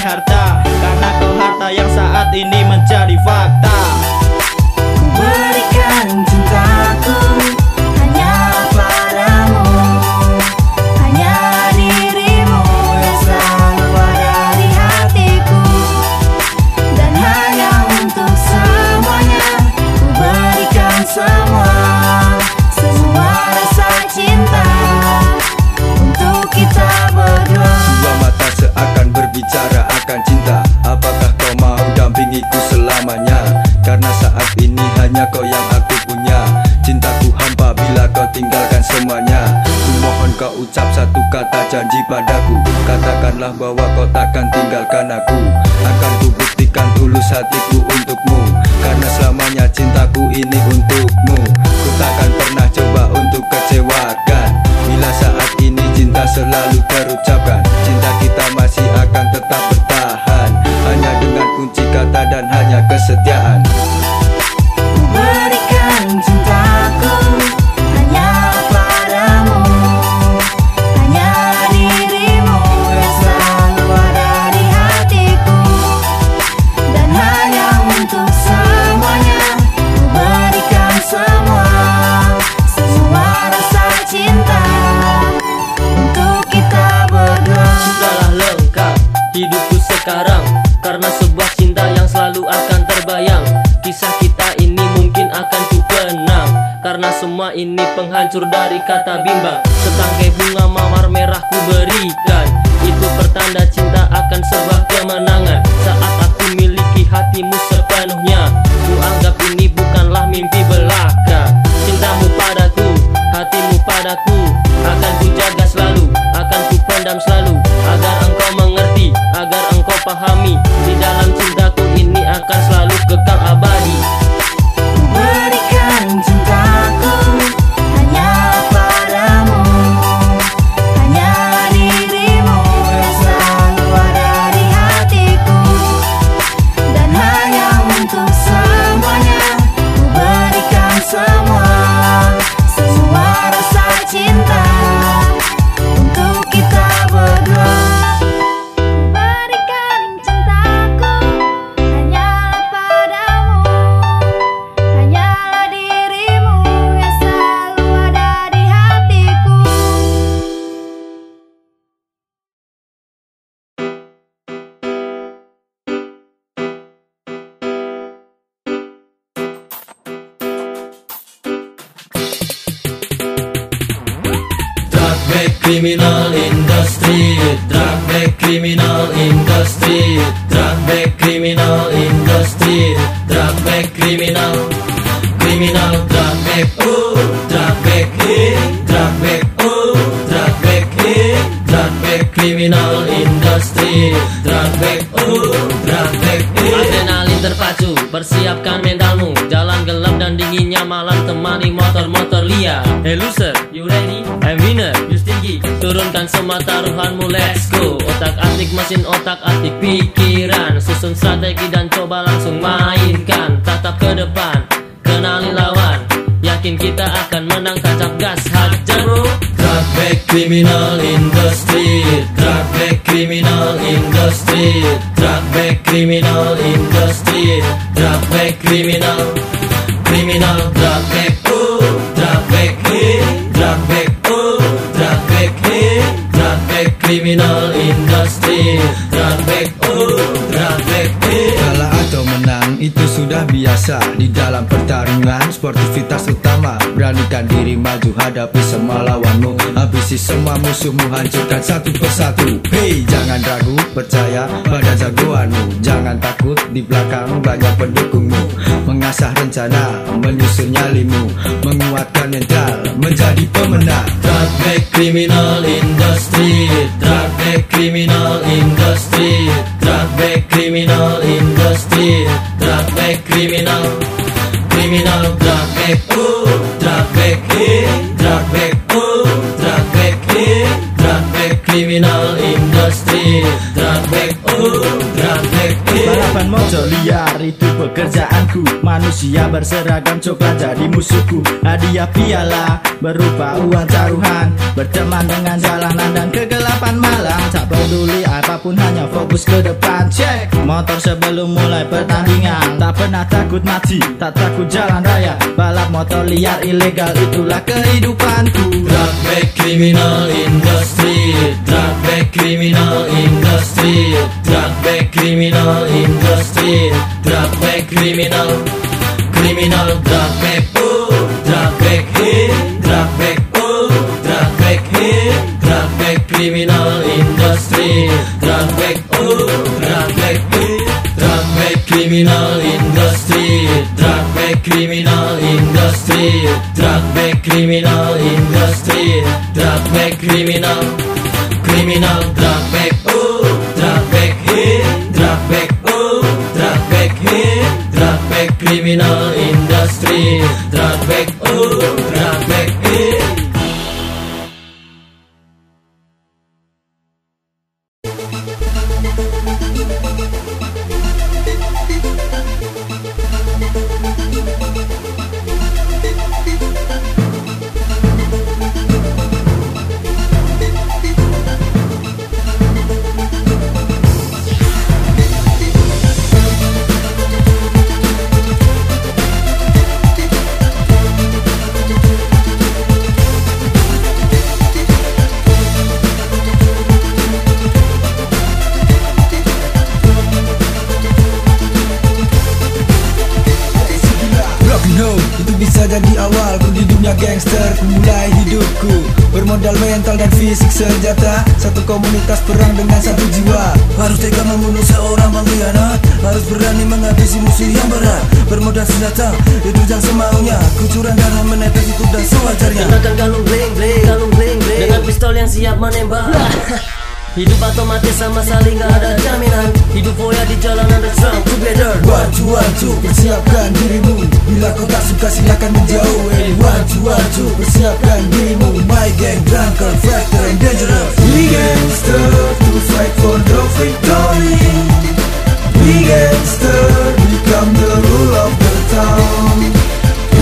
had janji padaku. Katakanlah bahwa kau takkan tinggalkan aku. Akan ku buktikan tulus hatiku untukmu. Karena selamanya cintaku ini untukmu. Ku takkan pernah coba untuk kecewakan. Bila saat ini cinta selalu terucapkan Cinta kita masih akan tetap bertahan. Hanya dengan kunci kata dan hanya kesetiaan penghancur dari kata bimbang. Setangkai bunga mawar merah ku berikan. Itu pertanda cinta akan sebuah kemenangan. Saat aku miliki hatimu sepenuhnya Ku anggap ini bukanlah mimpi belaka. Cintamu padaku, hatimu padaku. Akan ku jaga selalu, akan ku pendam selalu. Agar engkau mengerti, agar engkau pahami Di dalam cintaku ini akan selalu criminal industry Drug back criminal industry Drug back criminal industry Drug back criminal Criminal drug back oh Drug back hey Drug back oh Drug back hey Drug back criminal industry Drug back oh Drug back hey Adrenalin terpacu Persiapkan mentalmu Jalan gelap dan dinginnya malam Temani motor-motor liar. Hey loser, you ready? I'm winner, Turunkan semua taruhanmu, let's go. Otak atik mesin otak atik pikiran. Susun strategi dan coba langsung mainkan. Tatap ke depan, kenali lawan. Yakin kita akan menang tancap gas hajar bro Drug back criminal industry Drug back criminal industry Drug back criminal hey Kalah atau menang itu sudah biasa. Di dalam pertarungan sportivitas utama. Beranikan diri maju hadapi semua lawanmu. Habisi semua musuhmu hancurkan satu persatu. Hei jangan ragu percaya pada jagoanmu. Jangan takut di belakang banyak pendukungmu. Mengasah rencana menyusun nyalimu. Menguatkan mental menjadi pemenang. Drug back criminal industry Drug back criminal industry. Drug back criminal industry. Drug back criminal. Criminal drug back oh Drug back hey Drug back oh Drug back criminal industry. Drag back, oh, drag back, motor liar itu pekerjaanku. Manusia berseragam coklat jadi musuhku. Hadiah piala berupa uang taruhan Berteman dengan jalanan dan kegelapan malam. Tak peduli apa pun hanya fokus ke depan. Cek motor sebelum mulai pertandingan. Tak pernah takut mati, tak takut jalan raya. Balap motor liar ilegal itulah kehidupanku. Drag back criminal industry Drag back criminal industry Drag back criminal industry Drag back criminal Criminal drag back oh Drag back hey Drag back oh Drag back hey Drag back criminal industry Drag back oh Drag back hey Drag back criminal industry Drag back criminal industry Drag back criminal industry Drag back criminal Criminal drag back criminal industry Bermodal mental dan fisik senjata. Satu komunitas perang dengan satu jiwa. Harus tega membunuh seorang pengkhianat. Harus berani menghabisi musuh yang berat. Bermodal senjata, itu yang semaunya. Kucuran darah menetes itu dan sewajarnya. Kenakan kalung bling bling, kalung bling bling. Dengan pistol yang siap menembak Hidup atau mati sama saling gak ada jaminan. Hidup foya di jalanan dan strong together. Waju waju persiapkan dirimu. Bila kau tak suka silakan menjauh. Eh waju waju persiapkan dirimu. My gang drunkard, factor and dangerous. We gangster to fight for the victory. We gangster become the rule of the town.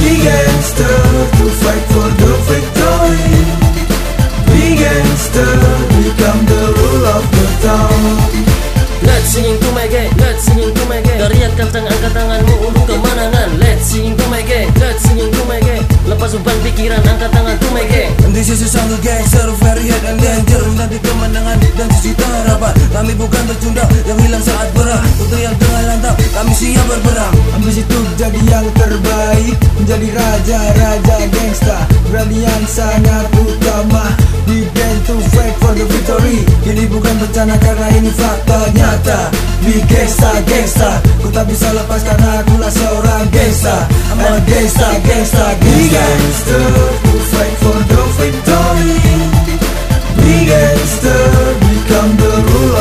We gangster of gangster, very hot and danger. Menanti kemenangan dan sejuta harapan Kami bukan bercunda yang hilang saat perang Putri yang tengah lantap, kami siap berperang. Ambisi itu jadi yang terbaik Menjadi raja-raja gangsta Berani yang sangat utama We band to fight for the victory. Ini bukan bencana karena ini fakta nyata. We gangsta, gangsta Ku tak bisa lepas karena akulah seorang gangsta I'm a gangsta, gangsta, gangsta fight for the victory We gangster become the rule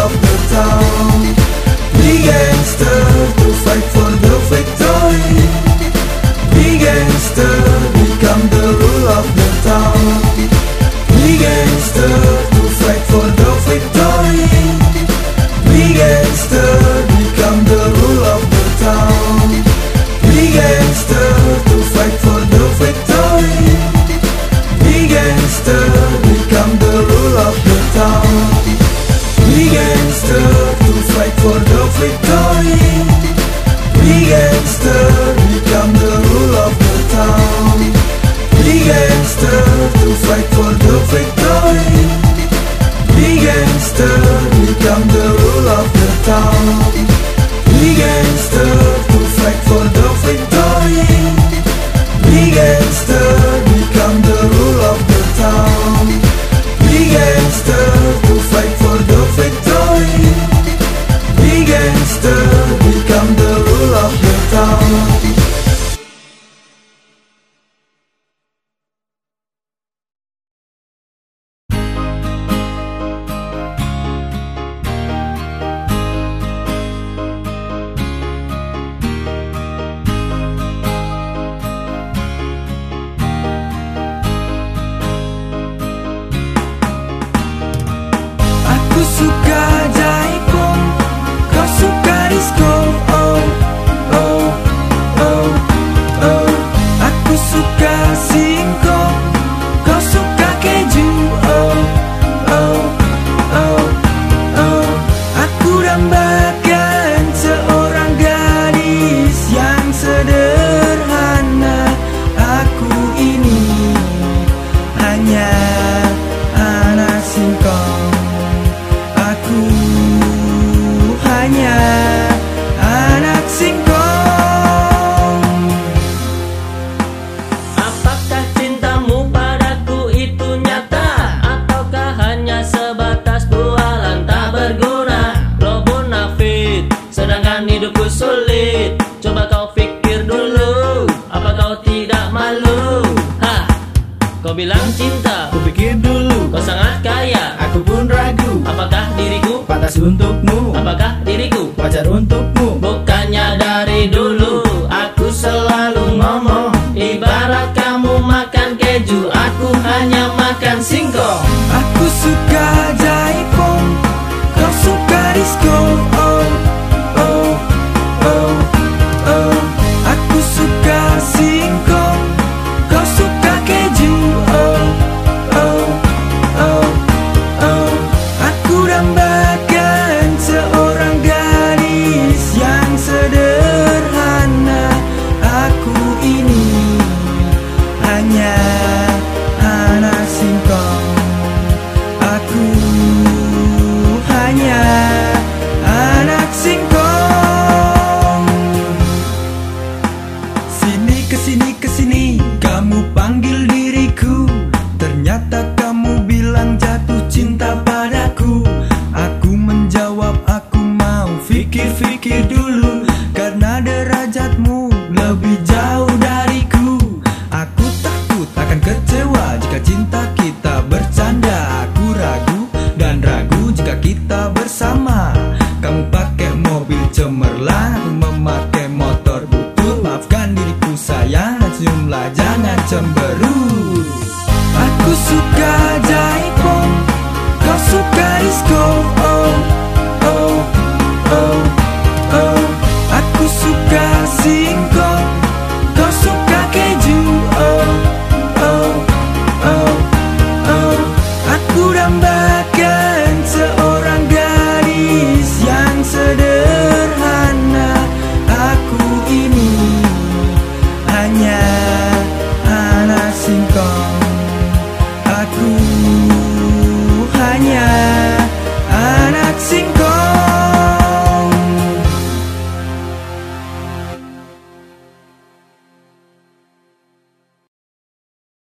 have to fight for the victory. Be gangster, become the rule of the town. Be gangster untukmu. Apakah diriku? Wajar untukmu